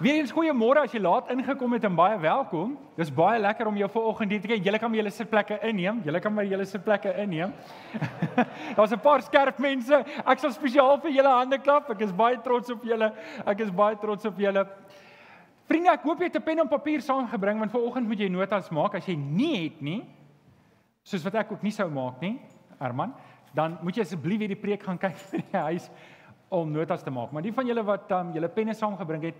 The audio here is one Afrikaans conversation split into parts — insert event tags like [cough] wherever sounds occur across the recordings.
Weereens goeiemôre as jy laat ingekom het en baie welkom. Dis baie lekker om jou vanoggend hier te kyk. Julle kan julle sitplekke inneem. Julle kan maar julle sitplekke inneem. [laughs] Daar's 'n paar skerp mense. Ek sal spesiaal vir julle hande klap. Ek is baie trots op julle. Ek is baie trots op julle. Vriende, ek hoop jy het 'n pen en papier saamgebring want vanoggend moet jy notas maak. As jy nie het nie, soos wat ek ook nie sou maak nie, Herman, dan moet jy asseblief weer die preek gaan [laughs] kyk vir die huis om notas te maak. Maar die van julle wat um, julle penne saamgebring het,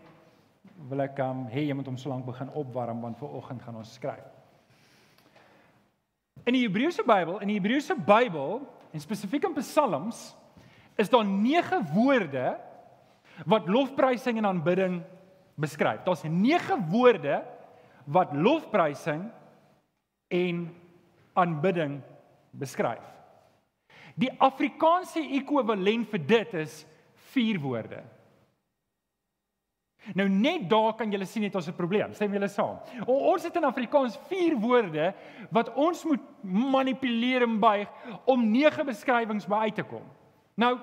wil ek um hê jy moet hom so lank begin opwarm want vir oggend gaan ons skryf. In die Hebreëse Bybel, in die Hebreëse Bybel en spesifiek in Psalms is daar 9 woorde wat lofprysing en aanbidding beskryf. Daar's 9 woorde wat lofprysing en aanbidding beskryf. Die Afrikaanse ekwivalent vir dit is 4 woorde. Nou net daar kan julle sien het ons 'n probleem. Stem julle saam? O, ons het in Afrikaans vier woorde wat ons moet manipuleer en buig om nege beskrywings by uit te kom. Nou,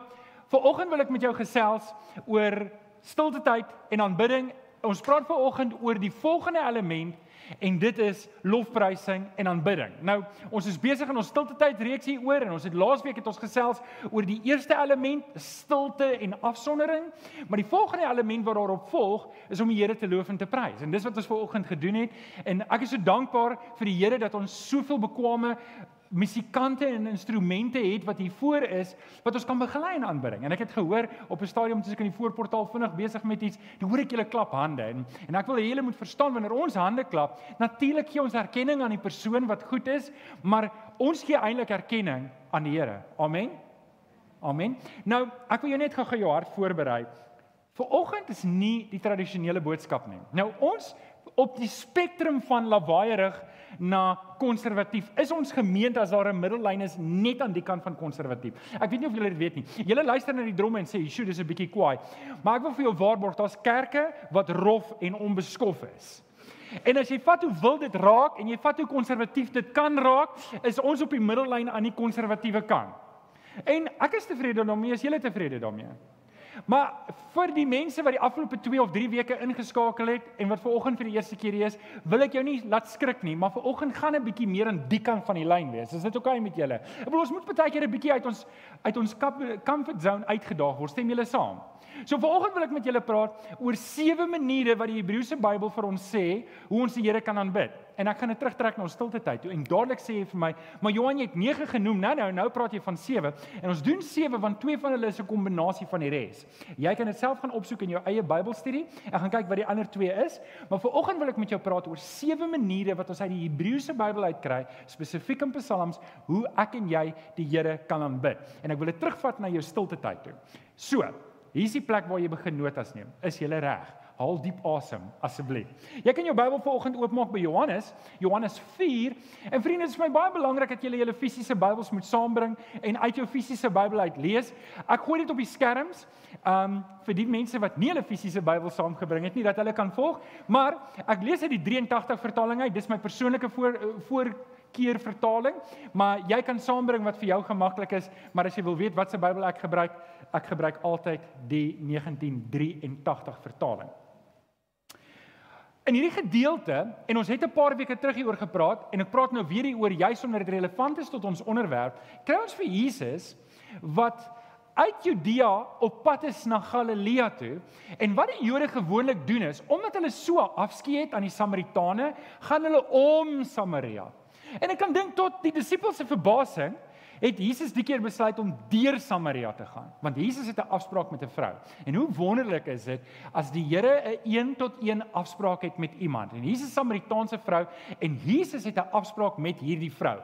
viroggend wil ek met jou gesels oor stilte tyd en aanbidding. Ons praat viroggend oor die volgende element en dit is lofprysing en aanbidding. Nou, ons is besig in ons stilte tyd reeks hier oor en ons het laasweek het ons gesels oor die eerste element, stilte en afsondering, maar die volgende element wat daarop volg is om die Here te loof en te prys. En dis wat ons vanoggend gedoen het en ek is so dankbaar vir die Here dat ons soveel bekwame musikante en instrumente het wat hier voor is wat ons kan begelei en aanbring. En ek het gehoor op 'n stadium toe ek in die voorportaal vinnig besig met iets, dan hoor ek julle klap hande en en ek wil hê julle moet verstaan wanneer ons hande klap, natuurlik gee ons erkenning aan die persoon wat goed is, maar ons gee eintlik erkenning aan die Here. Amen. Amen. Nou, ek wil jou net gou-gou jou hart voorberei. Viroggend is nie die tradisionele boodskap nie. Nou ons op die spektrum van lawaaierig na konservatief. Is ons gemeente as daar 'n middellyn is net aan die kant van konservatief? Ek weet nie of julle dit weet nie. Julle luister na die dromme en sê, "Sjoe, dis 'n bietjie kwaai." Maar ek wil vir jou waarborg, daar's kerke wat rof en onbeskof is. En as jy vat hoe wil dit raak en jy vat hoe konservatief dit kan raak, is ons op die middellyn aan die konservatiewe kant. En ek is tevrede daarmee, as jy tevrede daarmee. Maar vir die mense wat die afgelope 2 of 3 weke ingeskakel het en wat ver oggend vir die eerste keer hier is, wil ek jou nie laat skrik nie, maar ver oggend gaan 'n bietjie meer aan die kant van die lyn wees. Is dit oukei okay met julle? Ek bedoel ons moet baie keer 'n bietjie uit ons uit ons comfort zone uitgedaag word. Stem julle saam? So vanoggend wil ek met julle praat oor sewe maniere wat die Hebreëse Bybel vir ons sê hoe ons die Here kan aanbid. En ek gaan dit terugtrek na ons stilte tyd toe en dadelik sê jy vir my, maar Johan jy het 9 genoem. Nou nou nou praat jy van 7 en ons doen 7 want twee van hulle is 'n kombinasie van die res. Jy kan dit self gaan opsoek in jou eie Bybelstudie. Ek gaan kyk wat die ander twee is, maar vanoggend wil ek met jou praat oor sewe maniere wat ons uit die Hebreëse Bybel uitkry, spesifiek in Psalms, hoe ek en jy die Here kan aanbid. En ek wil dit terugvat na jou stilte tyd toe. So, Hier's die plek waar jy begin notas neem. Is jy reg? Haal diep asem asseblief. Jy kan jou Bybel vanoggend oopmaak by Johannes, Johannes 4. En vriende, dit is vir my baie belangrik dat jy julle fisiese Bybels moet saambring en uit jou fisiese Bybel uit lees. Ek gooi dit op die skerms. Um vir die mense wat nie hulle fisiese Bybel saamgebring het nie dat hulle kan volg, maar ek lees uit die 83 vertaling uit. Dis my persoonlike voor voor keer vertaling, maar jy kan saambring wat vir jou gemaklik is, maar as jy wil weet wat se Bybel ek gebruik, ek gebruik altyd die 1983 vertaling. In hierdie gedeelte en ons het 'n paar weke terug hieroor gepraat en ek praat nou weer hieroor juis omdat dit relevant is tot ons onderwerp. Kry ons vir Jesus wat uit Judea op pad is na Galilea toe en wat die Jode gewoonlik doen is omdat hulle so afskeid het aan die Samaritane, gaan hulle om Samaria. En ek kan dink tot die disippels se verbasing het Jesus die keer besluit om deur Samaria te gaan, want Jesus het 'n afspraak met 'n vrou. En hoe wonderlik is dit as die Here 'n een tot een afspraak het met iemand. En Jesus Samaritaanse vrou en Jesus het 'n afspraak met hierdie vrou.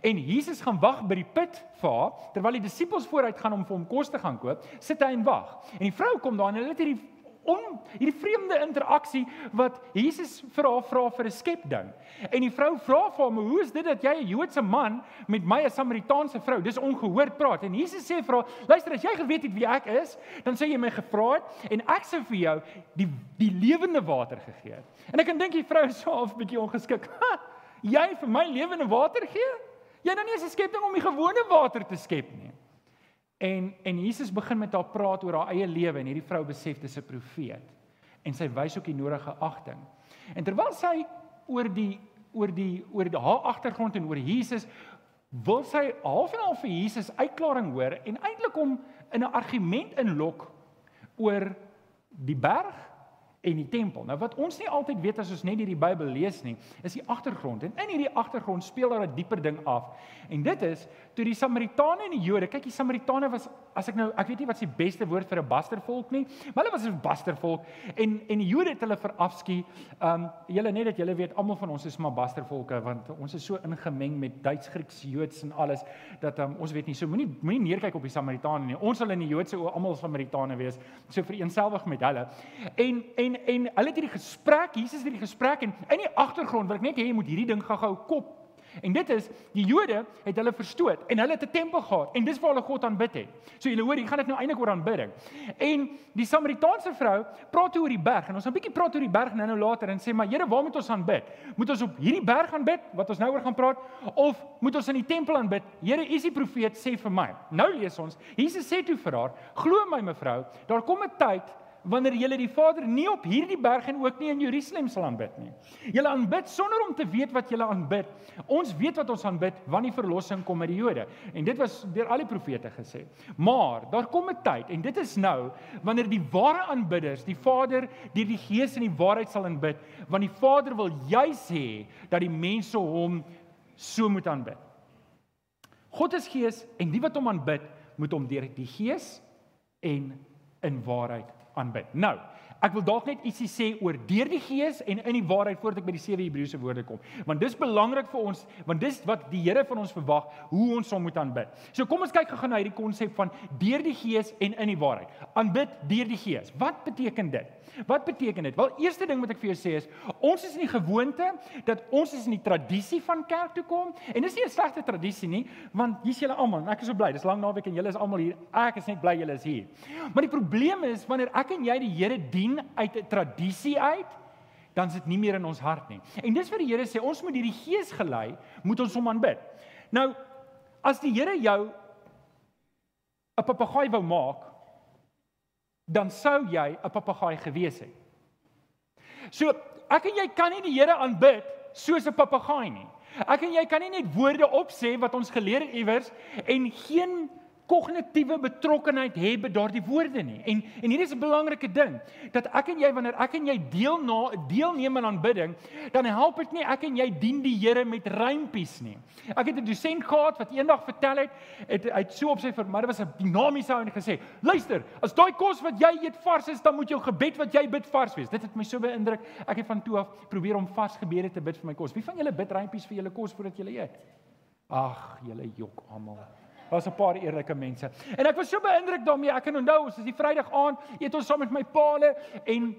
En Jesus gaan wag by die put vir haar terwyl die disippels vooruit gaan om vir hom kos te gaan koop, sit hy en wag. En die vrou kom daar en hulle het hierdie on hierdie vreemde interaksie wat Jesus vir haar vra vir 'n skepding. En die vrou vra vir hom, "Hoe is dit dat jy 'n Joodse man met my 'n Samaritaanse vrou? Dis ongehoord praat." En Jesus sê vir haar, "Luister, as jy geweet het wie ek is, dan sê jy my gevra het en ek sou vir jou die die lewende water gegee het." En ek kan dink die vrou is so half bietjie ongeskik. [laughs] "Jy vir my lewende water gee? Jy nou nie eens 'n skepting om die gewone water te skep nie." En en Jesus begin met haar praat oor haar eie lewe en hierdie vrou besef dis 'n profeet. en sy wys ook die nodige agting. En terwyl sy oor die oor die oor die haar agtergrond en oor Jesus wil sy half en half vir Jesus uitklaring hoor en eintlik hom in 'n argument inlok oor die berg en die tempel. Nou wat ons nie altyd weet as ons net hierdie Bybel lees nie, is die agtergrond. En in hierdie agtergrond speel daar 'n dieper ding af. En dit is toe die Samaritane en die Jode, kyk die Samaritane was as ek nou ek weet nie wat se beste woord vir 'n bastervolk nie, maar hulle was 'n bastervolk en en die Jode het hulle verafskie. Um julle net dat julle weet almal van ons is maar bastervolke want ons is so ingemeng met Duits, Grieks, Joods en alles dat um, ons weet nie so moenie moenie neerkyk op die Samaritane nie. Ons sal in die Joodse oë almal Samaritane wees. So vereenselwig met hulle. En en en hulle het hierdie gesprek, Jesus het hierdie gesprek en in die agtergrond wil ek net hê jy moet hierdie ding gou-gou kop En dit is die Jode het hulle verstoot en hulle het 'n tempel gehad en dis waar hulle God aanbid het. So julle hoor, hier gaan dit nou eintlik oor aanbidding. En die Samaritaanse vrou praat oor die berg en ons gaan 'n bietjie praat oor die berg nou-nou later en sê maar Here, waar moet ons aanbid? Moet ons op hierdie berg aanbid wat ons nou oor gaan praat of moet ons in die tempel aanbid? Here, u is die profeet, sê vir my. Nou lees ons. Jesus sê toe vir haar: "Glo my mevrou, daar kom 'n tyd wanneer julle die Vader nie op hierdie berg en ook nie in Jerusalem sal aanbid nie. Julle aanbid sonder om te weet wat julle aanbid. Ons weet wat ons aanbid wanneer die verlossing kom met die Jode. En dit was deur al die profete gesê. Maar daar kom 'n tyd en dit is nou wanneer die ware aanbidders die Vader deur die Gees in die waarheid sal aanbid, want die Vader wil juis hê dat die mense hom so moet aanbid. God is Gees en die wat hom aanbid, moet hom deur die Gees en in waarheid aanbid. Nou, ek wil dalk net ietsie sê oor deur die Gees en in die waarheid voordat ek by die sewe Hebreëse woorde kom. Want dis belangrik vir ons, want dis wat die Here van ons verwag, hoe ons hom moet aanbid. So kom ons kyk gou-gou na hierdie konsep van deur die Gees en in die waarheid. Aanbid deur die Gees. Wat beteken dit? Wat beteken dit? Wel, eerste ding wat ek vir jou sê is, ons is in die gewoonte dat ons is in die tradisie van kerk toe kom en dis nie 'n slegte tradisie nie, want hier's julle almal. Ek is so bly. Dis lang naweek en julle is almal hier. Ek is net bly julle is hier. Maar die probleem is wanneer ek en jy die Here dien uit 'n tradisie uit, dan is dit nie meer in ons hart nie. En dis wat die Here sê, ons moet hierdie Gees gelei, moet ons hom aanbid. Nou, as die Here jou 'n papegaai wou maak, dan sou jy 'n papegaai gewees het. So, ek en jy kan nie die Here aanbid soos 'n papegaai nie. Ek en jy kan nie net woorde opsê wat ons geleer het iewers en geen kognitiewe betrokkenheid hê by daardie woorde nie. En en hier is 'n belangrike ding dat ek en jy wanneer ek en jy deel na deelneem aan aanbidding, dan help dit nie ek en jy dien die Here met rympies nie. Ek het 'n dosent gehad wat eendag vertel het, het hy het so op sy vermaak was 'n dinamiese ou en gesê: "Luister, as daai kos wat jy eet vars is, dan moet jou gebed wat jy bid vars wees." Dit het my so beïndruk. Ek het van toe af probeer om vars gebede te bid vir my kos. Wie van julle bid rympies vir julle kos voordat julle eet? Ag, julle jok almal. Daar's 'n paar eerlike mense. En ek was so beïndruk daarmee. Ek kan onthou, ons is die Vrydag aand, eet ons saam met my paale en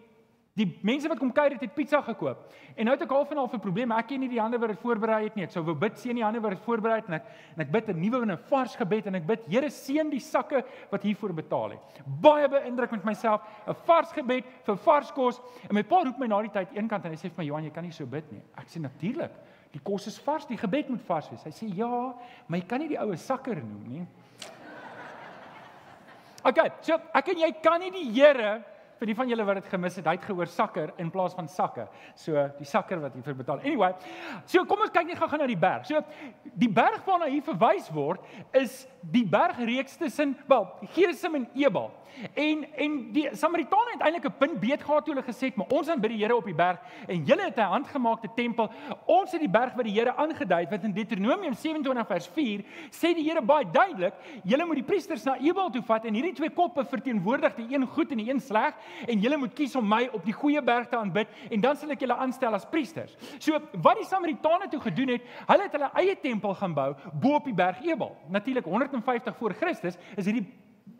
die mense wat kom kuier het, het pizza gekoop. En nou het ek half en half 'n probleem. Ek ken nie die hande wat dit voorberei het nie. Ek sou wou bid seën die hande wat dit voorberei het en ek en ek bid 'n nuwe en 'n vars gebed en ek bid Here seën die sakke wat hiervoor betaal het. Baie beïndruk met myself, 'n vars gebed vir vars kos. En my pa roep my na die tyd eenkant en hy sê vir my Johan, jy kan nie so bid nie. Ek sê natuurlik. Die kos is vars, die gebed moet vars wees. Hy sê ja, maar jy kan nie die oue sakker noem nie. [laughs] Okay, so ek en jy kan nie die Here vir die van julle wat dit gemis het, hy het gehoor sakker in plaas van sakke. So die sakker wat jy vir betaal. Anyway, so kom ons kyk net gou-gou na die berg. So die berg waarna hier verwys word is die bergreeks tussen wel Gerizim en Ebal. En en die Samaritane het eintlik 'n punt beet gehad toe hulle gesê het, maar ons aanbid die Here op die berg en julle het 'n handgemaakte tempel. Ons het die berg wat die Here aangedui het wat in Deuteronomium 27 vers 4 sê die Here baie duidelik, julle moet die priesters na Ebal toe vat en hierdie twee koppe verteenwoordig die een goed en die een sleg en julle moet kies om my op die goeie berg te aanbid en dan sal ek julle aanstel as priesters. So wat die Samaritane toe gedoen het, hulle het hulle eie tempel gaan bou bo op die berg Ebal. Natuurlik 150 voor Christus is hierdie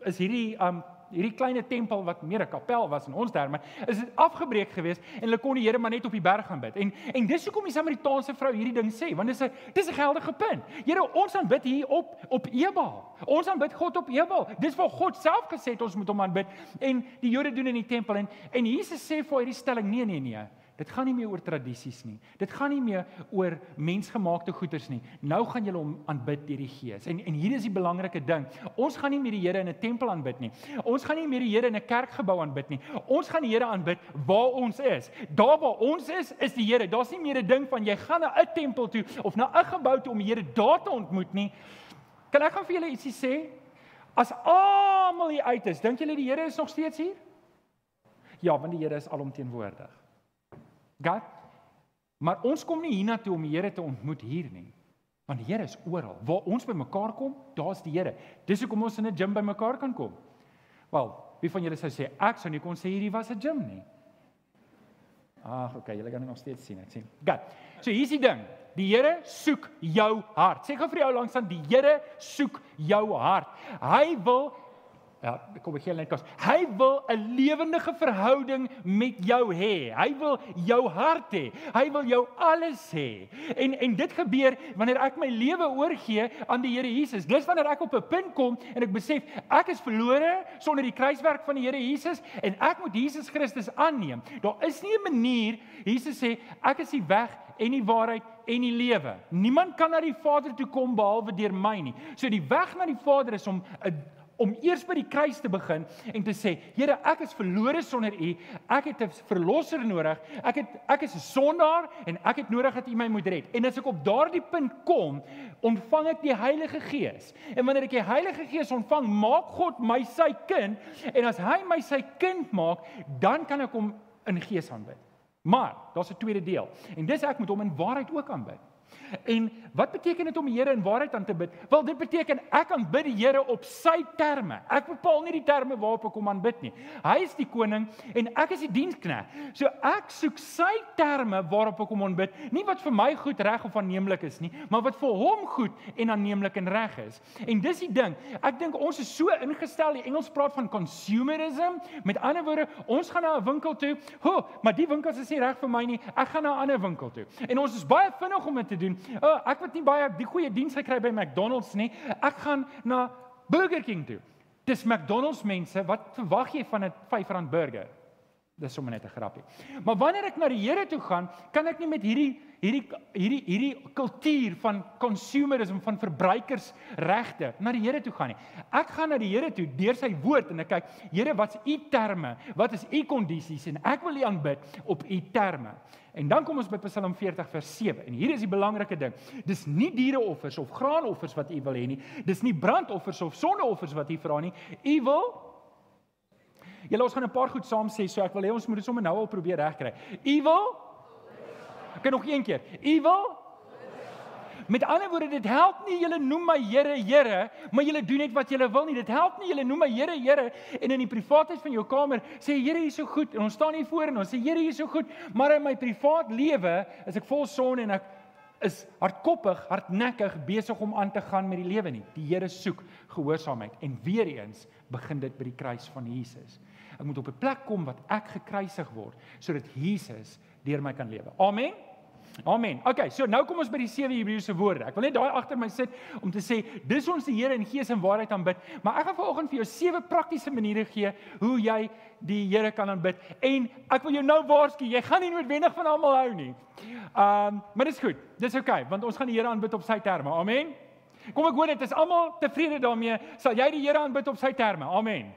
is hierdie um hierdie klein tempel wat meer 'n kapel was in ons terme, is dit afgebreek geweest en hulle kon die Here maar net op die berg gaan bid. En en dis hoekom die Samaritaanse vrou hierdie ding sê, want dis 'n dis 'n geldige punt. Here, ons aanbid hier op op Ebal. Ons aanbid God op Ebal. Dis waar God self gesê ons moet hom aanbid en die Jode doen in die tempel en en Jesus sê vir hierdie stelling nee nee nee. Dit gaan nie meer oor tradisies nie. Dit gaan nie meer oor mensgemaakte goeders nie. Nou gaan julle hom aanbid deur die Gees. En en hier is die belangrike ding. Ons gaan nie meer die Here in 'n tempel aanbid nie. Ons gaan nie meer die Here in 'n kerkgebou aanbid nie. Ons gaan die Here aanbid waar ons is. Daar waar ons is, is die Here. Daar's nie meer 'n ding van jy gaan na 'n tempel toe of na 'n gebou toe om die Here daar te ontmoet nie. Kan ek gaan vir julle ietsie sê? As almal hier uit is, dink julle die Here is nog steeds hier? Ja, want die Here is alomteenwoordig. God. Maar ons kom nie hiernatoe om die Here te ontmoet hier nie. Want die Here is oral. Waar ons bymekaar kom, daar's die Here. Dis hoekom ons in 'n gim bymekaar kan kom. Wel, wie van julle sou sê ek sou nie kon sê hierdie was 'n gim nie? Ag, okay, julle kan dit nog steeds sien, ek sien. God. So hier's die ding. Die Here soek jou hart. Sê gou vir jou langs aan die Here soek jou hart. Hy wil Ja, kom ek gee net kos. Hy wil 'n lewendige verhouding met jou hê. Hy wil jou hart hê. Hy wil jou alles hê. En en dit gebeur wanneer ek my lewe oorgee aan die Here Jesus. Dis wanneer ek op 'n punt kom en ek besef ek is verlore sonder die kruiswerk van die Here Jesus en ek moet Jesus Christus aanneem. Daar is nie 'n manier Jesus sê ek is die weg en die waarheid en die lewe. Niemand kan na die Vader toe kom behalwe deur my nie. So die weg na die Vader is om 'n om eers by die kruis te begin en te sê, Here, ek is verlore sonder U. Ek het 'n verlosser nodig. Ek het ek is 'n sondaar en ek het nodig dat U my moet red. En as ek op daardie punt kom, ontvang ek die Heilige Gees. En wanneer ek die Heilige Gees ontvang, maak God my sy kind en as hy my sy kind maak, dan kan ek hom in gees aanbid. Maar daar's 'n tweede deel. En dis ek moet hom in waarheid ook aanbid. En wat beteken dit om die Here in waarheid aan te bid? Wel, dit beteken ek aanbid die Here op sy terme. Ek bepaal nie die terme waarop ek hom aanbid nie. Hy is die koning en ek is die diensknegt. So ek soek sy terme waarop ek hom aanbid, nie wat vir my goed, reg of aanneemlik is nie, maar wat vir hom goed en aanneemlik en reg is. En dis die ding. Ek dink ons is so ingestel, die Engels praat van consumerism. Met ander woorde, ons gaan na 'n winkel toe. Ho, maar die winkels is nie reg vir my nie. Ek gaan na 'n ander winkel toe. En ons is baie vinnig om dit te doen. Oh, ek het nie baie die goeie diens gekry by McDonald's nie. Ek gaan na Burger King toe. Dis McDonald's mense, wat verwag jy van 'n R5 burger? Dis sommer net 'n grappie. Maar wanneer ek na die Here toe gaan, kan ek nie met hierdie hierdie hierdie hierdie kultuur van consumerism van verbruikersregte na die Here toe gaan nie. Ek gaan na die Here toe deur sy woord en ek kyk, Here, wat's u terme? Wat is u kondisies? En ek wil u aanbid op u terme. En dan kom ons by Psalm 40 vers 7 en hier is die belangrike ding. Dis nie diereoffers of graanoffers wat u wil hê nie. Dis nie brandoffers of sondeoffers wat u vra nie. U wil Julle ons gaan 'n paar goed saam sê, so ek wil hê ons moet dit sommer nou al probeer regkry. Evil? Ek kan nog een keer. Evil? Met ander woorde, dit help nie julle noem my Here, Here, maar julle doen net wat julle wil nie. Dit help nie julle noem my Here, Here en in die privaatheid van jou kamer sê Here, hier is so goed en ons staan hier voor en ons sê Here, hier is so goed, maar in my privaat lewe is ek vol sonde en ek is hardkoppig, hardnekkig besig om aan te gaan met die lewe nie. Die Here soek gehoorsaamheid en weer eens begin dit by die kruis van Jesus. Ek moet op 'n plek kom wat ek gekruisig word sodat Jesus deur my kan lewe. Amen. Amen. Okay, so nou kom ons by die sewe Hebreëse woorde. Ek wil net daai agter my sit om te sê dis ons die Here in gees en waarheid aanbid, maar ek gaan vanoggend vir jou sewe praktiese maniere gee hoe jy die Here kan aanbid. En ek wil jou nou waarsku, jy gaan nie noodwendig van almal hou nie. Um, maar dis goed. Dis okay, want ons gaan die Here aanbid op sy terme. Amen. Kom ek hoor dit is almal tevrede daarmee. Sal jy die Here aanbid op sy terme? Amen.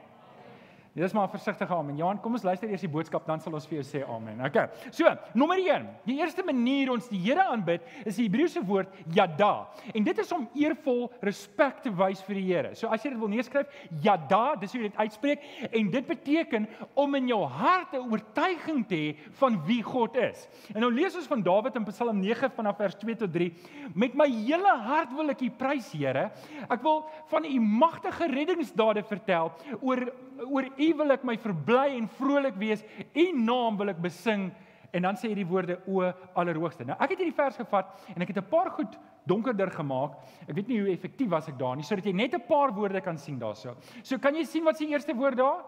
Dis maar versigtig amen. Johan, kom ons luister eers die boodskap dan sal ons vir jou sê amen. Okay. So, nommer 1. Die eerste manier ons die Here aanbid is die Hebreëse woord yada. En dit is om eervol respek te wys vir die Here. So as jy dit wil neerskryf, yada, dis hoe jy dit uitspreek en dit beteken om in jou hart 'n oortuiging te hê van wie God is. En nou lees ons van Dawid in Psalm 9 vanaf vers 2 tot 3. Met my hele hart wil ek U prys, Here. Ek wil van U magtige reddingsdade vertel oor oor U wil ek my verbly en vrolik wees. U naam wil ek besing. En dan sê hy die woorde o allerhoogste. Nou ek het hierdie vers gevat en ek het 'n paar goed donkerder gemaak. Ek weet nie hoe effektief was ek daar nie sodat jy net 'n paar woorde kan sien daarso. So kan jy sien wat se eerste woord daar?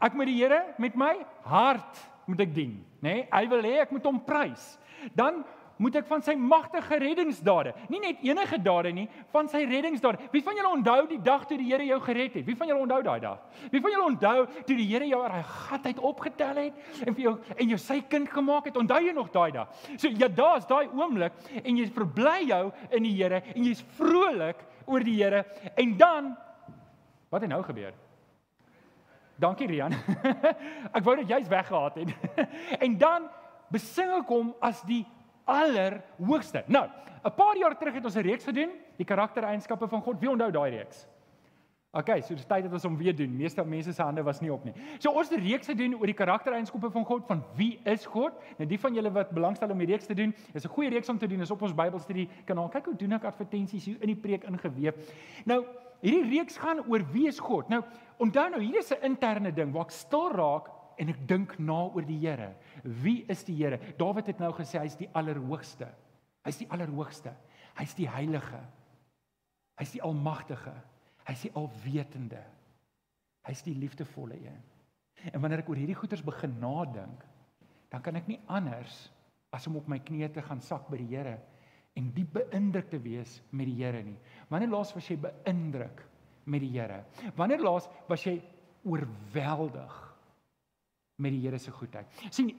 Ek moet die Here met my hart moet ek dien, nê? Nee? Hy wil hê ek moet hom prys. Dan moet ek van sy magtige reddingsdade, nie net enige dade nie, van sy reddingsdade. Wie van julle onthou die dag toe die Here jou gered het? Wie van julle onthou daai dag? Wie van julle onthou toe die Here jou uit daai gat uit opgetel het en vir jou en jou sy kind gemaak het? Onthou jy nog daai dag? So ja, daar's daai oomblik en jy verbly jou in die Here en jy's vrolik oor die Here en dan wat het nou gebeur? Dankie Rian. [laughs] ek wou net jy's weggehaat het. [laughs] en dan besing ek hom as die allerhoogste. Nou, 'n paar jaar terug het ons 'n reeks gedoen, die karaktereienskappe van God. Wie onthou daai reeks? OK, so dis tyd dat ons hom weer doen. Meeste mense se hande was nie op nie. So ons het 'n reeks gedoen oor die karaktereienskappe van God, van wie is God? Nou die van julle wat belangstel om die reeks te doen, is 'n goeie reeks om te doen. Is op ons Bybelstudie kanaal. Kyk hoe doen ek advertensies hier in die preek ingeweef. Nou, hierdie reeks gaan oor wie is God? Nou, onthou nou, hier is 'n interne ding waar ek stil raak en ek dink na oor die Here. Wie is die Here? Dawid het nou gesê hy's die allerhoogste. Hy's die allerhoogste. Hy's die heilige. Hy's die almagtige. Hy's die alwetende. Hy's die liefdevolle een. En wanneer ek oor hierdie goeters begin nadink, dan kan ek nie anders as om op my knieë te gaan sak by die Here en diep beïndruk te wees met die Here nie. Wanneer laas was jy beïndruk met die Here? Wanneer laas was jy oorweldig met die Here se goedheid. sien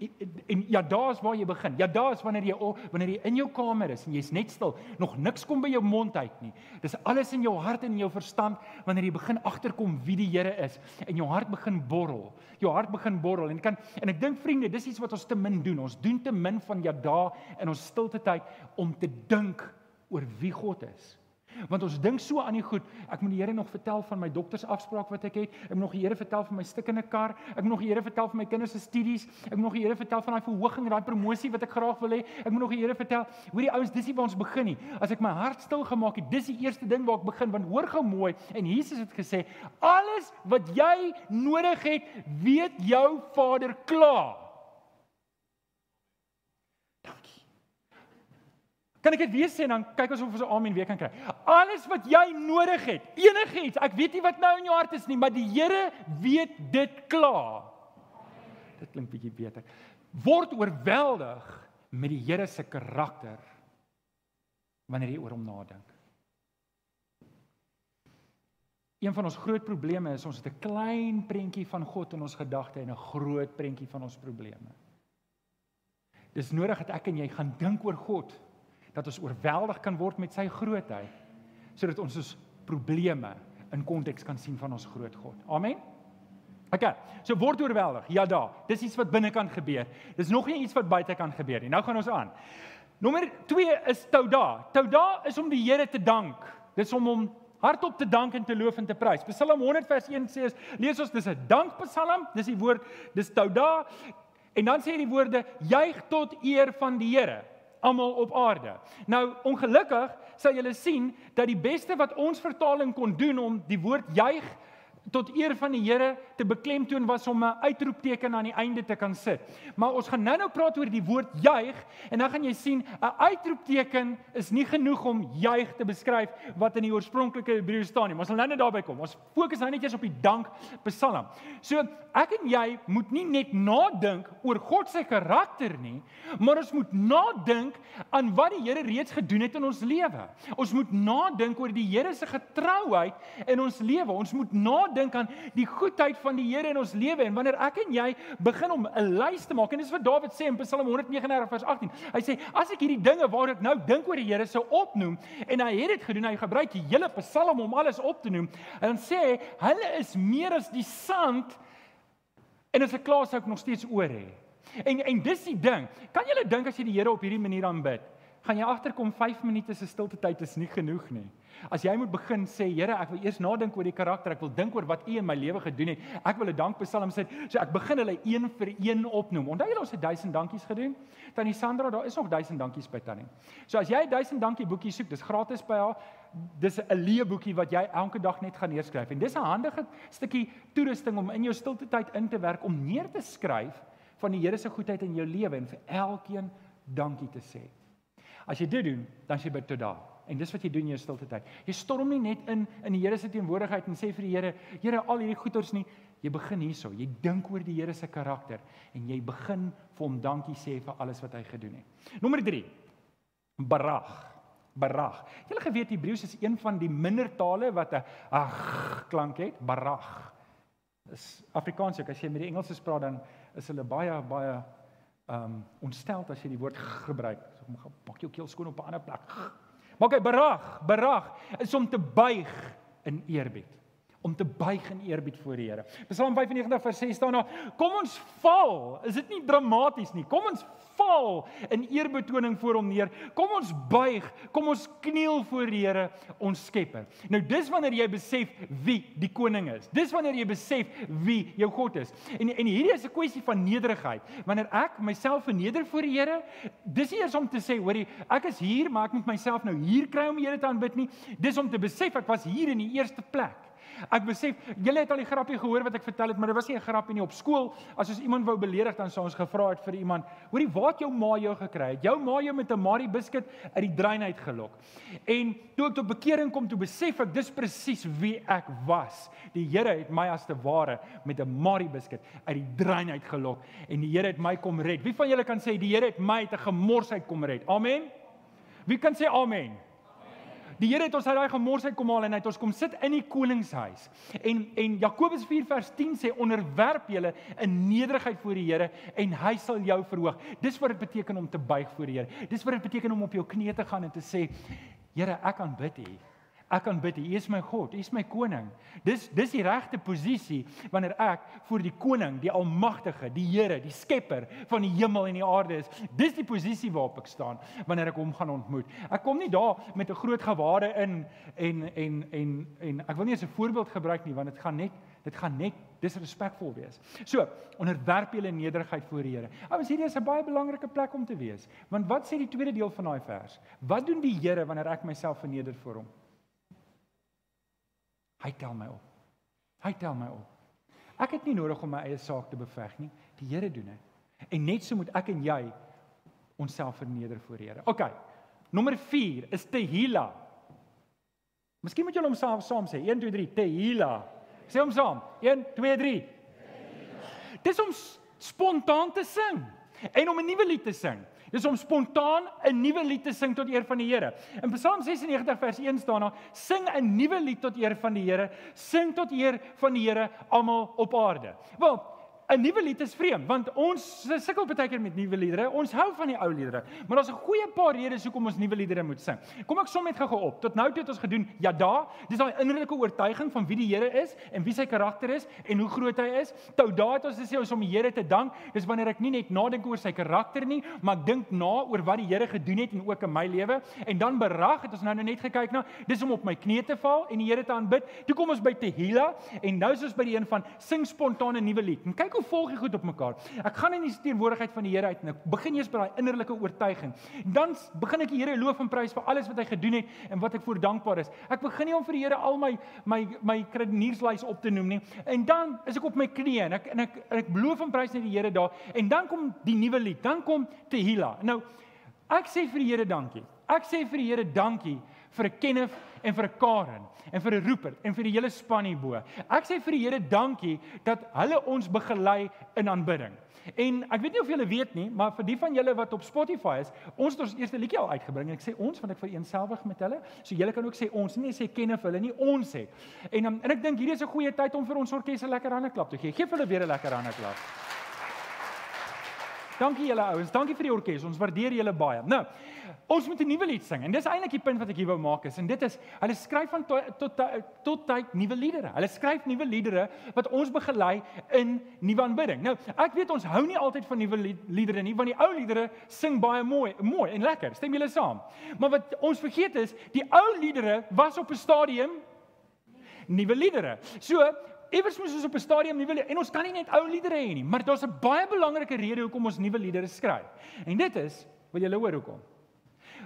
en ja daar's waar jy begin. Ja daar's wanneer jy wanneer jy in jou kamer is en jy's net stil, nog niks kom by jou mond uit nie. Dis alles in jou hart en in jou verstand wanneer jy begin agterkom wie die Here is en jou hart begin borrel. Jou hart begin borrel en kan en ek dink vriende, dis iets wat ons te min doen. Ons doen te min van ja daar in ons stilte tyd om te dink oor wie God is. Want ons dink so aan die goed. Ek moet die Here nog vertel van my doktersafspraak wat ek het. Ek moet nog die Here vertel van my stikkende kar. Ek moet nog die Here vertel van my kinders se studies. Ek moet nog die Here vertel van daai verhoging en daai promosie wat ek graag wil hê. Ek moet nog die Here vertel. Hoorie ouens, dis nie waar ons begin nie. As ek my hart stil gemaak het, dis die eerste ding waar ek begin want hoor gou mooi en Jesus het gesê, alles wat jy nodig het, weet jou Vader klaar. Kan ek dit weer sê en dan kyk ons of ons 'n amen weer kan kry. Alles wat jy nodig het, enigiets, ek weet nie wat nou in jou hart is nie, maar die Here weet dit klaar. Dit klink bietjie beter. Word oorweldig met die Here se karakter wanneer jy oor hom nadink. Een van ons groot probleme is ons het 'n klein prentjie van God in ons gedagte en 'n groot prentjie van ons probleme. Dis nodig dat ek en jy gaan dink oor God dat ons oorweldig kan word met sy grootheid sodat ons ons probleme in konteks kan sien van ons groot God. Amen. OK. So word oorweldig. Ja da. Dis iets wat binnekant gebeur. Dis nog nie iets wat buite kan gebeur nie. Nou gaan ons aan. Nommer 2 is Touda. Touda is om die Here te dank. Dis om hom hardop te dank en te loof en te prys. Psalm 100 vers 1 sê as lees ons dis 'n dankpsalm. Dis die woord dis Touda. En dan sê hy die woorde juig tot eer van die Here almal op aarde. Nou ongelukkig sal julle sien dat die beste wat ons vertaling kon doen om die woord juig tot eer van die Here te beklemtoon was om 'n uitroepteken aan die einde te kan sit. Maar ons gaan nou-nou praat oor die woord juig en dan gaan jy sien 'n uitroepteken is nie genoeg om juig te beskryf wat in die oorspronklike Hebreëus staan nie. Maar ons sal nou-nou daarby kom. Ons fokus nou net eers op die dank Psalm. So ek en jy moet nie net nadink oor God se karakter nie, maar ons moet nadink aan wat die Here reeds gedoen het in ons lewe. Ons moet nadink oor die Here se getrouheid in ons lewe. Ons moet nadink dink aan die goedheid van die Here in ons lewe en wanneer ek en jy begin om 'n lys te maak en dis wat Dawid sê in Psalm 139 vers 18. Hy sê as ek hierdie dinge waar ek nou dink oor die Here sou opnoem en hy het dit gedoen, hy gebruik die hele Psalm om alles op te noem en dan sê hy hulle is meer as die sand en as ek klaar sou ek nog steeds oor hê. En en dis die ding. Kan jy dink as jy die Here op hierdie manier aanbid, gaan jy agterkom 5 minute se stilte tyd is nie genoeg nie. As jy moet begin sê, Here, ek wil eers nadink oor die karakter, ek wil dink oor wat U in my lewe gedoen het. Ek wil 'n dankpsalm sê, so ek begin hulle een vir een opnoem. Onthou julle ons het 1000 dankies gedoen? Tannie Sandra, daar is nog 1000 dankies by Tannie. So as jy 'n 1000 dankie boekie soek, dis gratis by haar. Dis 'n leeboekie wat jy elke dag net gaan neerskryf en dis 'n handige stukkie toerusting om in jou stilte tyd in te werk om neer te skryf van die Here se goedheid in jou lewe en vir elkeen dankie te sê. As jy dit doen, dan sê jy by tot daar. En dis wat jy doen in jou stilte tyd. Jy storm nie net in in die Here se teenwoordigheid en sê vir die Here, Here, al hierdie goeders nie. Jy begin hierso. Jy dink oor die Here se karakter en jy begin vir hom dankie sê vir alles wat hy gedoen het. Nommer 3. Barag. Barag. Julle geweet Hebreëus is een van die minder tale wat 'n ag klank het. Barag. Is Afrikaans ook as jy met die Engelse praat dan is hulle baie baie ehm um, ontsteld as jy die woord gebruik. So maak jou keel skoon op 'n ander plek. Maar okay, barag, barag is om te buig in eerbied om te buig in eerbied voor die Here. Psalm 95 vers 6 staan daar: "Kom ons val." Is dit nie dramaties nie? Kom ons val in eerbetoning voor hom neer. Kom ons buig, kom ons kniel voor die Here, ons Skepper. Nou dis wanneer jy besef wie die koning is. Dis wanneer jy besef wie jou God is. En en hierdie is 'n kwessie van nederigheid. Wanneer ek myself verneder voor die Here, dis nie eers om te sê, hoorie, ek is hier, maar ek moet myself nou hier kry om die Here te aanbid nie. Dis om te besef ek was hier in die eerste plek. Ek besef, julle het al die grappie gehoor wat ek vertel het, maar dit was nie 'n grappie nie op skool. As ons iemand wou beledig dan sou ons gevra het vir iemand, "Hoorie, waar het jou ma jou gekry? Het jou ma jou met 'n Marie biscuit uit die drein uit gelok?" En toe ek tot bekering kom, toe besef ek dis presies wie ek was. Die Here het my as te ware met 'n Marie biscuit uit die drein uit gelok en die Here het my kom red. Wie van julle kan sê die Here het my uit 'n gemors uit kom red? Amen. Wie kan sê amen? Die Here het ons uit daai gemorsheid kom haal en hy het ons kom sit in die koningshuis. En en Jakobus 4 vers 10 sê onderwerp julle in nederigheid voor die Here en hy sal jou verhoog. Dis wat dit beteken om te buig voor die Here. Dis wat dit beteken om op jou knieë te gaan en te sê Here, ek aanbid U. Ek kan bid, U is my God, U is my koning. Dis dis die regte posisie wanneer ek voor die koning, die almagtige, die Here, die skepper van die hemel en die aarde is. Dis die posisie waarop ek staan wanneer ek hom gaan ontmoet. Ek kom nie daar met 'n groot gewade in en en en en ek wil nie 'n voorbeeld gebruik nie want dit gaan net dit gaan net disrespekvol wees. So, onderwerp julle nederigheid voor die Here. Ouens, hierdie is 'n baie belangrike plek om te wees. Want wat sê die tweede deel van daai vers? Wat doen die Here wanneer ek myself verneder voor hom? Hy tel my op. Hy tel my op. Ek het nie nodig om my eie saak te beveg nie. Die Here doen dit. En net so moet ek en jy onsself verneder voor die Here. OK. Nommer 4 is Tehila. Miskien moet julle hom saam saam sê. 1 2 3 Tehila. Sê hom saam. 1 2 3. Dis om spontaan te sing en om 'n nuwe lied te sing. Dis om spontaan 'n nuwe lied te sing tot eer van die Here. In Psalm 96 vers 1 staan daar: Sing 'n nuwe lied tot eer van die Here, sing tot eer van die Here almal op aarde. Wel, 'n nuwe lied is vreemd want ons sukkel baie keer met nuwe liedere. Ons hou van die ou liedere, maar daar's 'n goeie paar redes hoekom ons nuwe liedere moet sing. Kom ek som net gou-gou op. Tot nou toe het ons gedoen ja da, dis daai innerlike oortuiging van wie die Here is en wie sy karakter is en hoe groot hy is. Tou da het ons gesê ons om die Here te dank. Dis wanneer ek nie net nadink oor sy karakter nie, maar ek dink na oor wat die Here gedoen het en ook in my lewe. En dan berag het ons nou net gekyk na, dis om op my knieë te val en die Here te aanbid. Toe kom ons by Tehila en nou is ons by die een van sing spontane nuwe lied. En kyk hoe volg jy goed op mekaar. Ek gaan in die teenwoordigheid van die Here uit en ek begin eers by daai innerlike oortuiging. Dan begin ek die Here loof en prys vir alles wat hy gedoen het en wat ek voor dankbaar is. Ek begin nie om vir die Here al my my my kredenierslys op te noem nie. En dan is ek op my knieë en ek en ek en ek beloof en prys net die Here daar en dan kom die nuwe lied. Dan kom Tehila. Nou ek sê vir die Here dankie. Ek sê vir die Here dankie vir 'n Kenneth en vir Karen en vir Rupert en vir die hele span hierbo. Ek sê vir die Here dankie dat hulle ons begelei in aanbidding. En ek weet nie of julle weet nie, maar vir die van julle wat op Spotify is, ons het ons eerste liedjie al uitgebring. Ek sê ons want ek vereenselwig met hulle. So julle kan ook sê ons, nie sê ken of hulle nie, ons sê. En um, en ek dink hierdie is 'n goeie tyd om vir ons orkes 'n lekker hande klap te gee. Geef hulle weer 'n lekker hande klap. Dankie julle ouens. Dankie vir die orkes. Ons waardeer julle baie. Nou, ons moet 'n nuwe lied sing en dis eintlik die punt wat ek hier wou maak is en dit is hulle skryf van tot tot tot tyd nuwe liedere. Hulle skryf nuwe liedere wat ons begelei in nuwe aanbidding. Nou, ek weet ons hou nie altyd van nuwe liedere nie want die ou liedere sing baie mooi, mooi en lekker. Stem julle saam? Maar wat ons vergeet is, die ou liedere was op 'n stadium nuwe liedere. So, Iewers moet ons op 'n stadium nuwe en ons kan nie net ou liedere hê nie, maar daar's 'n baie belangrike rede hoekom ons nuwe liedere skryf. En dit is, wil julle hoor hoekom?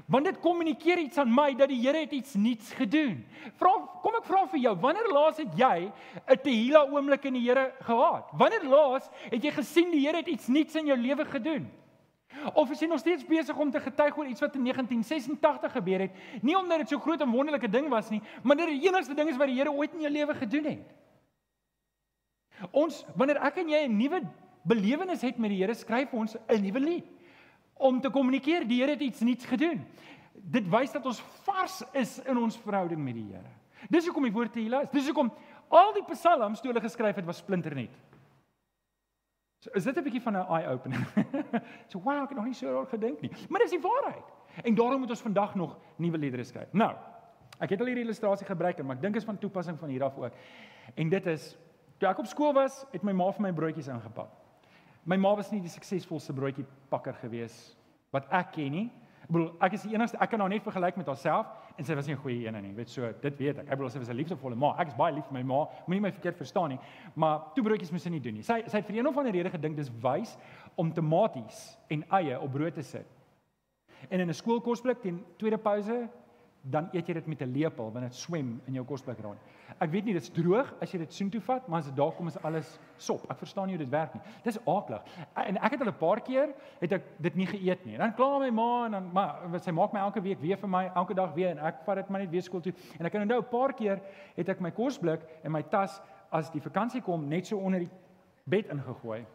Want dit kommunikeer iets aan my dat die Here het iets nuuts gedoen. Vra kom ek vra vir jou, wanneer laas het jy 'n tehila oomblik in die Here gehad? Wanneer laas het jy gesien die Here het iets nuuts in jou lewe gedoen? Of is jy nog steeds besig om te getuig oor iets wat in 1986 gebeur het? Nie omdat dit so groot en wonderlike ding was nie, maar dit is die enigste ding is wat die Here ooit in jou lewe gedoen het. Ons wanneer ek en jy 'n nuwe belewenis het met die Here, skryf ons 'n nuwe lied om te kommunikeer die Here het iets nuuts gedoen. dit wys dat ons vars is in ons verhouding met die Here. Dis hoekom die woord Tehillah is. Dis hoekom al die psalms toe hulle geskryf het was splinternuut. So is dit 'n bietjie van 'n eye opener. [laughs] so wow, ek het nog nie so daaroor gedink nie. Maar dis die waarheid. En daarom moet ons vandag nog nuwe liedere skryf. Nou, ek het al hierdie illustrasie gebruik, maar ek dink is van toepassing van hier af ook. En dit is toe ek op skool was, het my ma vir my broodjies ingepak. My ma was nie die suksesvolste broodjie pakker gewees wat ek ken nie. Ek bedoel, ek is die enigste, ek kan haar net vergelyk met haarself en sy was nie 'n goeie een nie. Jy weet so, dit weet ek. Ek bedoel sy was 'n liefdevolle ma. Ek is baie lief vir my ma. Moenie my verkeerd verstaan nie. Maar toe broodjies moes sy nie doen nie. Sy sy het vir een of ander rede gedink dis wys om tomaties en eie op brood te sit. En in 'n skoolkosblik teen tweede pouse dan eet jy dit met 'n lepel want dit swem in jou kosblik rond. Ek weet nie dit's droog as jy dit soontoe vat, maar as dit daar kom is alles sop. Ek verstaan nie hoe dit werk nie. Dis aaklig. En ek het al 'n paar keer het ek dit nie geëet nie. Dan kla my ma en dan maar sy maak my elke week weer vir my, elke dag weer en ek vat dit maar net weer skool toe. En ek kan onthou 'n paar keer het ek my kosblik en my tas as die vakansie kom net so onder die bed ingegooi.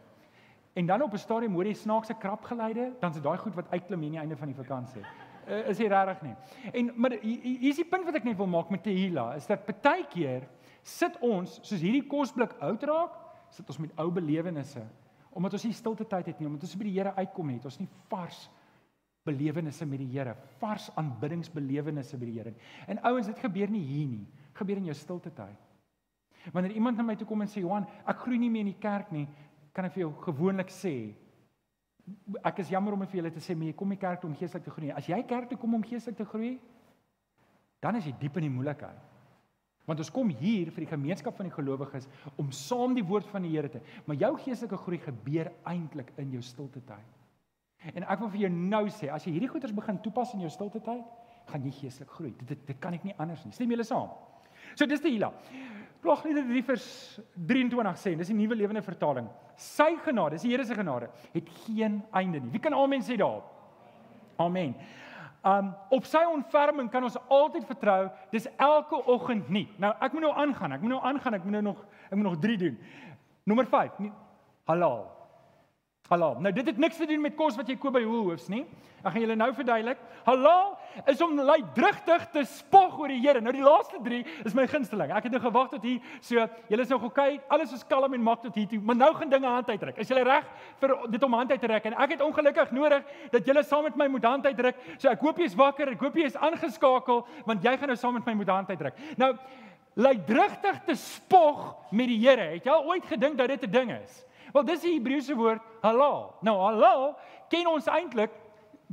En dan op 'n stadium hoor jy snaakse krapgeluide, dan is daai goed wat uitklim hier aan die einde van die vakansie uh, is nie regtig nie. En maar hier is die punt wat ek net wil maak met Tehila is dat partykeer sit ons soos hierdie kosblik oud raak, sit ons met ou belewennisse omdat ons nie stilte tyd het nie, omdat ons by die Here uitkom het, ons nie vars belewennisse met die Here, vars aanbiddingsbelewennisse by die Here nie. En ouens, dit gebeur nie hier nie, gebeur in jou stilte tyd. Wanneer iemand na my toe kom en sê Johan, ek groei nie meer in die kerk nie, kan ek vir jou gewoonlik sê, ek is jammer om vir julle te sê, maar jy kom nie kerk toe om geestelik te groei nie. As jy kerk toe kom om geestelik te groei, dan is jy diep in die moeilikheid. Want ons kom hier vir die gemeenskap van die gelowiges om saam die woord van die Here te, maar jou geestelike groei gebeur eintlik in jou stilte tyd. En ek wil vir jou nou sê, as jy hierdie goeders begin toepas in jou stilte tyd, gaan jy geestelik groei. Dit, dit dit kan ek nie anders nie. Stem julle saam? So dis die hila. Klaagliedere 3 vers 23 sê, dis die nuwe lewende vertaling. Sy genade, dis die Here se genade, het geen einde nie. Wie kan amen sê daarop? Amen. Um op sy ontferming kan ons altyd vertrou. Dis elke oggend nie. Nou ek moet nou aangaan. Ek moet nou aangaan. Ek moet nou nog ek moet nog 3 doen. Nommer 5. Halal. Halal. Nou dit het niks te doen met kos wat jy koop by Woolworths nie. Ek gaan julle nou verduidelik. Halal is om luidrigtig te spog oor die Here. Nou die laaste 3 is my gunsteling. Ek het nou gewag tot hier so julle is nou gekyk, alles is kalm en mak tot hier toe, maar nou gaan dinge hand uitdruk. Is julle reg vir dit om hand uit te trek? En ek het ongelukkig nodig dat julle saam met my moet hand uitdruk. So ek hoop jy is wakker. Ek hoop jy is aangeskakel want jy gaan nou saam met my moet hand uitdruk. Nou luidrigtig te spog met die Here. Het jy al ooit gedink dat dit 'n ding is? Wel dis die Hebreëse woord halal. Nou halal ken ons eintlik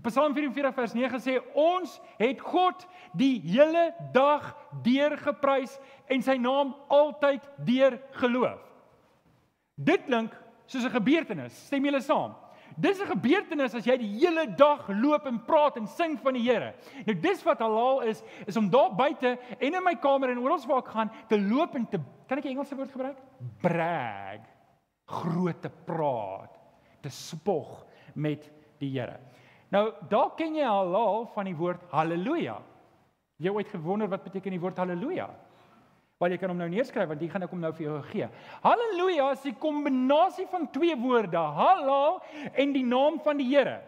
Psalm 44 vers 9 sê ons het God die hele dag deur geprys en sy naam altyd deur geloof. Dit klink soos 'n gebeurtenis. Stem julle saam? Dis 'n gebeurtenis as jy die hele dag loop en praat en sing van die Here. Nou dis wat halal is, is om daar buite en in my kamer en oral waar ek gaan te loop en te kan ek 'n Engelse woord gebruik? Brag groot te praat, te spog met die Here. Nou, daar ken jy halal van die woord haleluja. Jy het gewonder wat beteken die woord haleluja? Want jy kan hom nou neerskryf want dit gaan ek hom nou vir jou gee. Haleluja is die kombinasie van twee woorde, halal en die naam van die Here.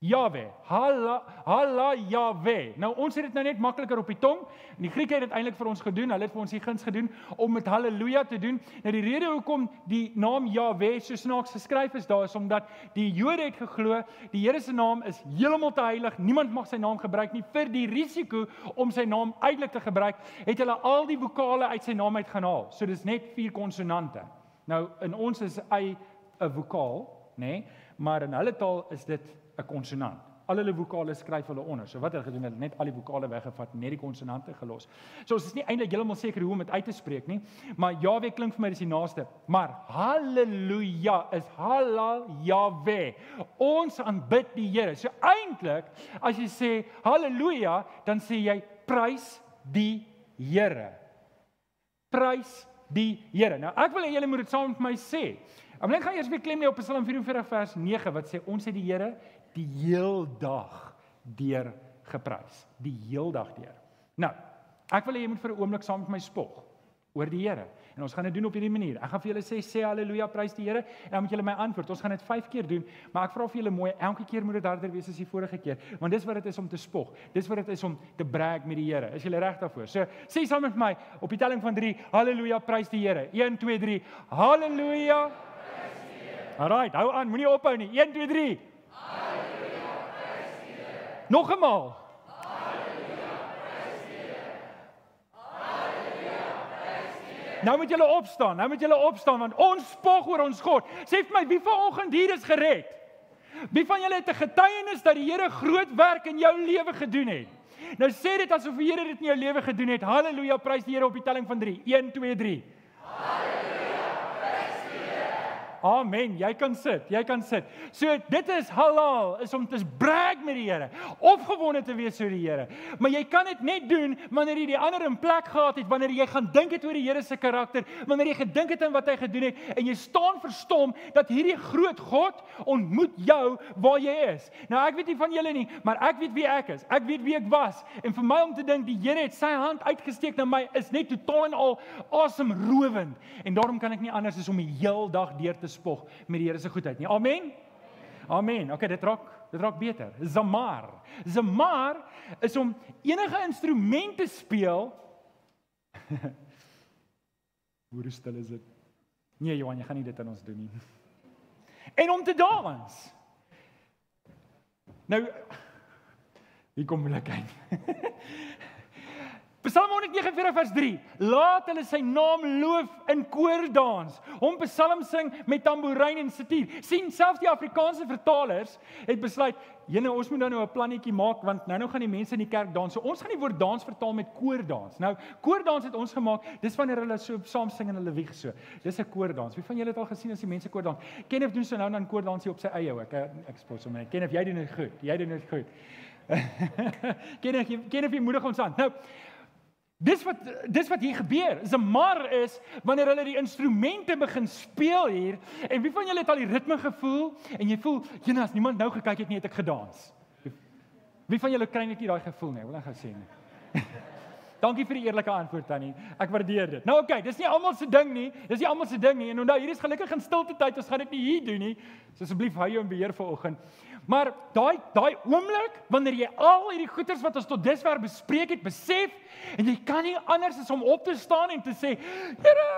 Jahwe, Halla, Halla Jahwe. Nou ons het dit nou net makliker op die tong. En die Grieke het dit eintlik vir ons gedoen. Hulle het vir ons die guns gedoen om met haleluja te doen. Nou die rede hoekom die naam Jahwe so snaaks geskryf is, daar is omdat die Jode het geglo die Here se naam is heeltemal te heilig. Niemand mag sy naam gebruik nie vir die risiko om sy naam uitelik te gebruik. Het hulle al die vokale uit sy naam uitgehaal. So dis net vier konsonante. Nou in ons is hy 'n vokaal, nê? Nee? Maar in hulle taal is dit 'n konsonant. Al hulle vokale skryf hulle onder. So wat hulle gedoen het, net al die vokale weggevat, net die konsonante gelos. So ons is nie eintlik heeltemal seker hoe om dit uit te spreek nie, maar Jahwe klink vir my dis die naaste. Maar haleluja is halal Jahwe. Ons aanbid die Here. So eintlik as jy sê haleluja, dan sê jy prys die Here. Prys die Here. Nou ek wil hê julle moet dit saam met my sê. Maar net gaan eers weer klem nie op Psalm 44 vers 9 wat sê ons het die Here die heel dag deur geprys, die heel dag deur. Nou, ek wil hê jy moet vir 'n oomblik saam met my spog oor die Here. En ons gaan dit doen op hierdie manier. Ek gaan vir julle sê sê haleluja, prys die Here en dan moet julle my antwoord. Ons gaan dit 5 keer doen, maar ek vra vir julle mooi, elke keer moet dit harder wees as die vorige keer, want dis wat dit is om te spog. Dis wat dit is om te brag met die Here. Is julle reg daarvoor? So sê saam met my op die telling van 3, haleluja, prys die Here. 1 2 3. Haleluja. Alraai, hou aan, moenie ophou nie. 1 2 3. Halleluja, prys die Here. Nog eenmaal. Nou moet julle opstaan. Nou moet julle opstaan want ons spog oor ons God. Sê vir my, wie vanoggend hier is gered? Wie van julle het 'n getuienis dat die Here groot werk in jou lewe gedoen het? Nou sê dit asof die Here dit in jou lewe gedoen het. Halleluja, prys die Here op die telling van 3. 1 2 3. Amen. Jy kan sit. Jy kan sit. So dit is halal is om te brag met die Here, opgewonde te wees oor die Here. Maar jy kan dit net doen wanneer jy die ander in plek gehad het, wanneer jy gaan dink het oor die Here se karakter, wanneer jy gedink het aan wat hy gedoen het en jy staan verstom dat hierdie groot God ontmoet jou waar jy is. Nou ek weet nie van julle nie, maar ek weet wie ek is. Ek weet wie ek was en vir my om te dink die Here het sy hand uitgesteek na my is net totaal en al awesome rowend en daarom kan ek nie anders as om die heel dag deur te spog met die Here se goedheid nie. Amen. Amen. Okay, dit raak dit raak beter. Zamar. Zamar is om enige instrument te speel. [laughs] Hoe stil is dit? Nee, Johan, jy gaan nie dit aan ons doen nie. [laughs] En om te dans. Nou [laughs] hier kom moeilikheid. Psalm 149 vers 3. Laat hulle sy naam loof in koordans. Hom psalm sing met tamboerijn en sitier. sien selfs die Afrikaanse vertalers het besluit, "Jene, ons moet nou nou 'n plannetjie maak want nou nou gaan die mense in die kerk dans. So ons gaan die woord dans vertaal met koordans." Nou, koordans het ons gemaak. Dis wanneer hulle so saam sing en hulle wieg so. Dis 'n koordans. Wie van julle het al gesien as die mense koordans? Kenneth doen so nou dan koordansie op sy eie ook. Ek ek spot sommer net. Kenneth, jy doen dit goed. Jy doen dit goed. [laughs] Kenneth, Kenneth, jy moedig ons aan. Nou, Dis wat dis wat hier gebeur. Zamar is wanneer hulle die instrumente begin speel hier en wie van julle het al die ritme gevoel en jy voel, "Jena, as niemand nou gekyk het nie, het ek gedans." Wie van julle kry net nie daai gevoel nie? Wil ek gou sê nie. [laughs] Dankie vir die eerlike antwoord Tannie. Ek waardeer dit. Nou oké, okay, dis nie almal se ding nie. Dis nie almal se ding nie. En onthou, hier is gelukkig in stilte tyd. Ons gaan dit nie hier doen nie. So asseblief hou jou in beheer vanoggend. Maar daai daai oomblik wanneer jy al hierdie goeders wat ons tot dusver bespreek het, besef en jy kan nie anders as om op te staan en te sê, Here,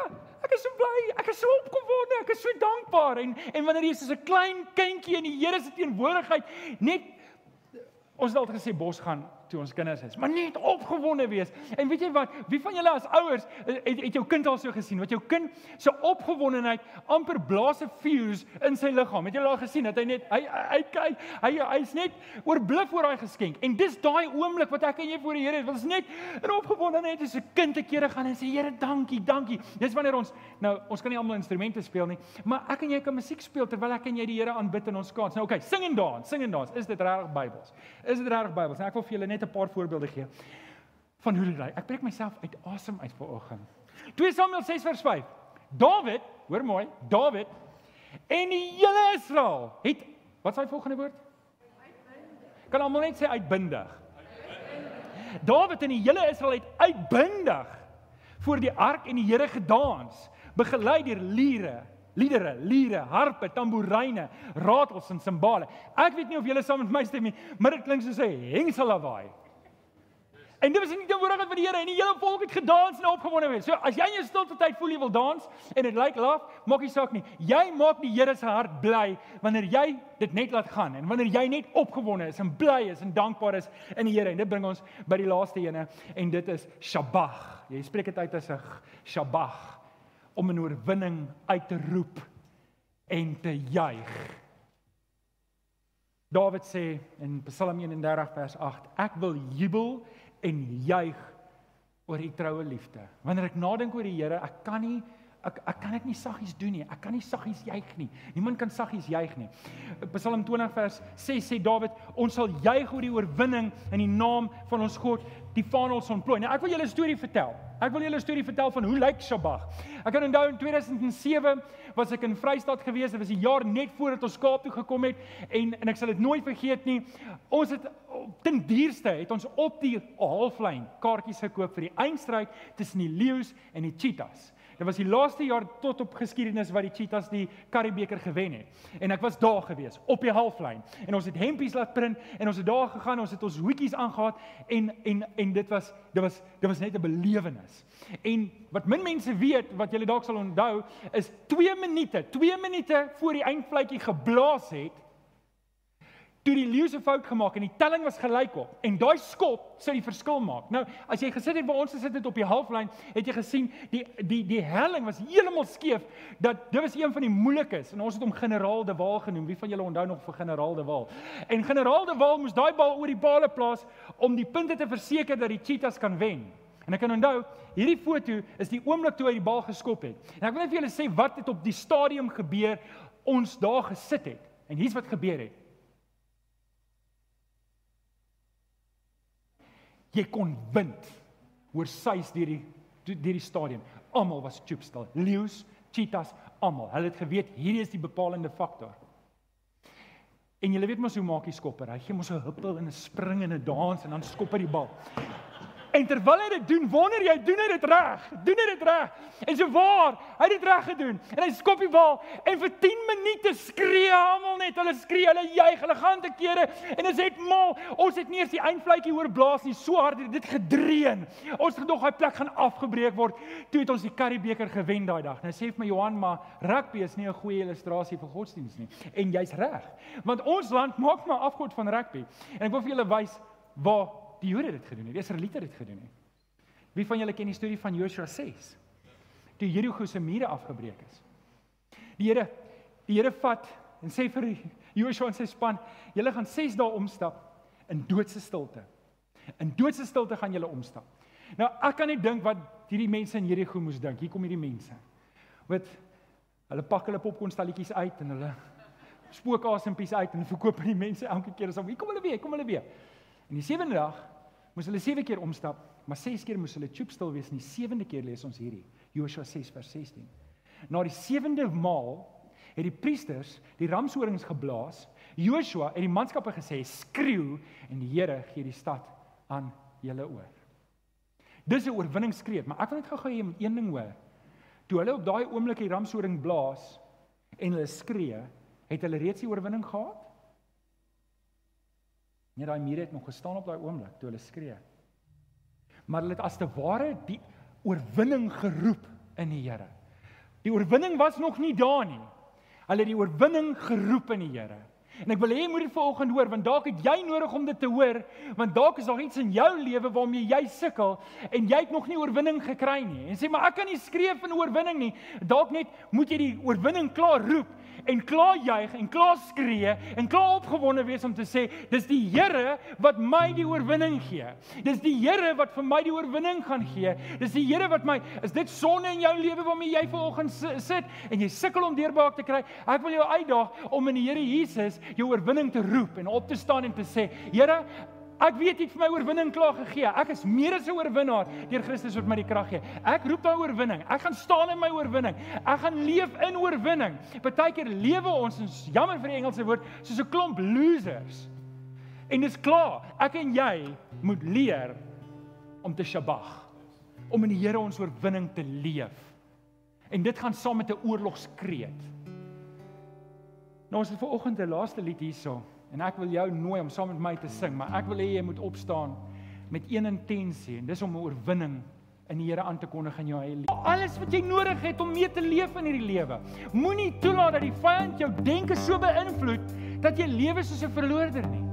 ek is so bly, ek is so opgewonde, ek is so dankbaar. En en wanneer jy soos 'n klein kindjie in die Here se teenwoordigheid net ons het altyd gesê bos gaan toe ons kinders is, maar net opgewonde wees. En weet jy wat? Wie van julle as ouers het, het jou kind al so gesien? Wat jou kind se opgewondenheid amper blaas 'n fuse in sy liggaam. Het jy al gesien dat hy net hy hy hy hy hy's net oorbluf oor daai geskenk. En dis daai oomblik wat ek en jy voor die Here het. Wat is net in opgewondenheid as 'n kind te kere gaan en sê Here, dankie, dankie. Dis wanneer ons nou ons kan nie almal instrumente speel nie, maar ek en jy kan musiek speel terwyl ek en jy die Here aanbid in ons kans. Nou okay, sing en dans, sing en dans. Is dit regtig Bybels? Is dit regtig Bybels? Nou ek wil vir julle net net 'n paar voorbeelde gee van hoe dit lyk. Ek breek myself uit asem uit vanoggend. 2 Samuel 6 vers 5. Dawid, hoor mooi, Dawid en die hele Israel het wat is hy volgende woord? Uitbundig. Kan almal net sê uitbundig. Uitbundig. Dawid en die hele Israel het uitbundig voor die ark en die Here gedans, begelei deur liere liedere, liere, harpe, tamboeryne, ratels en simbale. Ek weet nie of julle saam met my stem nie, maar dit klink soos 'n hengselawaai. En dit was nie die woorde van die Here en die hele volk het gedans en opgewonde wees. So as jy in jou stilte tyd voel jy wil dans en dit lyk laf, maak nie saak nie. Jy maak die Here se hart bly wanneer jy dit net laat gaan en wanneer jy net opgewonde is en bly is en dankbaar is in die Here. En dit bring ons by die laaste ene en dit is Shabbat. Jy spreek dit uit as 'n Shabbat om 'n oorwinning uit te roep en te juig. Dawid sê in Psalm 31 vers 8: Ek wil jubel en juig oor u troue liefde. Wanneer ek nadink oor die Here, ek kan nie ek ek kan dit nie saggies doen nie. Ek kan nie saggies juig nie. Niemand kan saggies juig nie. Psalm 20 vers 6 sê Dawid, ons sal juig oor die oorwinning in die naam van ons God, die vaandels ontplooi. Nou ek wil julle 'n storie vertel. Ek wil julle 'n storie vertel van hoe lyk Shabbat. Ek kan onthou in 2007 was ek in Vrystaat gewees. Dit was 'n jaar net voordat ons Kaap toe gekom het en en ek sal dit nooit vergeet nie. Ons het ten duurste het ons op die halflyn kaartjies gekoop vir die eindstryd tussen die leeu's en die cheetahs. Dit was die laaste jaar tot op geskiedenis wat die Cheetahs die Karibeker gewen het. En ek was daar gewees op die halflyn. En ons het hempies laat print en ons het daar gegaan, ons het ons hoedjies aangetree en en en dit was dit was dit was net 'n belewenis. En wat min mense weet wat julle dalk sal onthou is 2 minute, 2 minute voor die eindfluitjie geblaas het toe die leeu se fout gemaak en die telling was gelyk op en daai skop sou die verskil maak. Nou, as jy gesit het waar ons gesit het op die halflyn, het jy gesien die die die helling was heeltemal skeef dat dit was een van die moeilikes en ons het hom generaal de Waal genoem. Wie van julle onthou nog vir generaal de Waal? En generaal de Waal moes daai bal oor die paal plaas om die punte te verseker dat die Cheetahs kan wen. En ek kan onthou, hierdie foto is die oomblik toe hy die bal geskop het. En ek wil net vir julle sê wat het op die stadium gebeur ons daar gesit het. En hier's wat gebeur het. Jy kon wind hoor suis deur die deur die stadion. Almal was choopstil. Leeu's, cheetahs, almal. Hulle het geweet hierdie is die bepalende faktor. En jy weet mos hoe maak hy skopper? Hy gee mos 'n huppel en 'n spring en 'n dans en dan skop hy die bal. En terwyl hy dit doen, wonder jy, doen hy dit reg? Doen hy dit reg? En so waar, hy het dit reg gedoen. En hy skop die bal en vir 10 minute skree almal net, hulle skree, hulle juig, hulle gaan te kere en dit het mal, ons het nie eens die eindfluitjie hoor blaas nie, so hard het dit gedreun. Ons nog daai plek gaan afgebreek word toe het ons die Karibeker gewen daai dag. Nou sê vir my Johan, maar rugby is nie 'n goeie illustrasie vir godsdiens nie. En jy's reg. Want ons land maak maar afgod van rugby. En ek wil vir julle wys waar die Jode dit gedoen het. Die Israeliete dit gedoen het. Wie van julle ken die storie van Joshua 6? Toe Jerigo se mure afgebreek is. Die Here die Here vat en sê vir Joshua en sy span, julle gaan 6 dae omstap in doodse stilte. In doodse stilte gaan julle omstap. Nou ek kan net dink wat hierdie mense in Jerigo moes dink. Hier kom hierdie mense. Wat hulle pak hulle popkornstalletjies uit en hulle spookasempies uit en verkoop aan die mense elke keer as hulle kom hulle weer, kom hulle weer. En die sewende dag moes hulle sewe keer omstap, maar ses keer moes hulle chop stil wees. En die sewende keer lees ons hierdie, Joshua 6 vers 16. Na die sewende maal het die priesters die ramshorings geblaas. Joshua en die manskappe gesê: "Skreeu en die Here gee die stad aan julle oor." Dis 'n oorwinningskreet, maar ek wil net gou-gou hê een ding hoor. Toe hulle op daai oomblik die ramshoring blaas en hulle skree, het hulle reeds die oorwinning gehad? Nee, daai mure het nog gestaan op daai oomblik toe hulle skree. Maar hulle het as te ware die oorwinning geroep in die Here. Die oorwinning was nog nie daar nie. Hulle het die oorwinning geroep in die Here. En ek wil hê jy moet dit vanoggend hoor want dalk het jy nodig om dit te hoor want dalk is daar iets in jou lewe waarmee jy sukkel en jy het nog nie oorwinning gekry nie. En sê maar ek kan nie skree van oorwinning nie. Dalk net moet jy die oorwinning klaar roep en klaar juig en klaar skree en klaar opgewonde wees om te sê dis die Here wat my die oorwinning gee. Dis die Here wat vir my die oorwinning gaan gee. Dis die Here wat my is dit sonde in jou lewe waarmee jy vanoggend sit en jy sukkel om deurbraak te kry. Ek wil jou uitdaag om in die Here Jesus jou oorwinning te roep en op te staan en te sê Here Ek weet jy het vir my oorwinning klaar gegee. Ek is meer as 'n oorwinnaar deur Christus wat my die krag gee. Ek roep daai oorwinning. Ek gaan staan in my oorwinning. Ek gaan leef in oorwinning. Partykeer lewe ons in jammer vir die Engelse woord soos 'n klomp losers. En dis klaar. Ek en jy moet leer om te shabag. Om in die Here ons oorwinning te leef. En dit gaan saam met 'n oorlogskreet. Nou ons het ver oggend 'n laaste lied hierso. En ek wil jou nooi om saam met my te sing, maar ek wil hê jy moet opstaan met een intensie en dis om 'n oorwinning in die Here aan te kondig in jou eie lewe. Alles wat jy nodig het om mee te leef in hierdie lewe. Moenie toelaat dat die vyand jou denke so beïnvloed dat jy lewe soos 'n verloorder nie.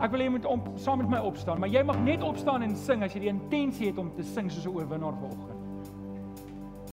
Ek wil hê jy moet om, saam met my opstaan, maar jy mag net opstaan en sing as jy die intensie het om te sing soos 'n oorwinnaar vanoggend.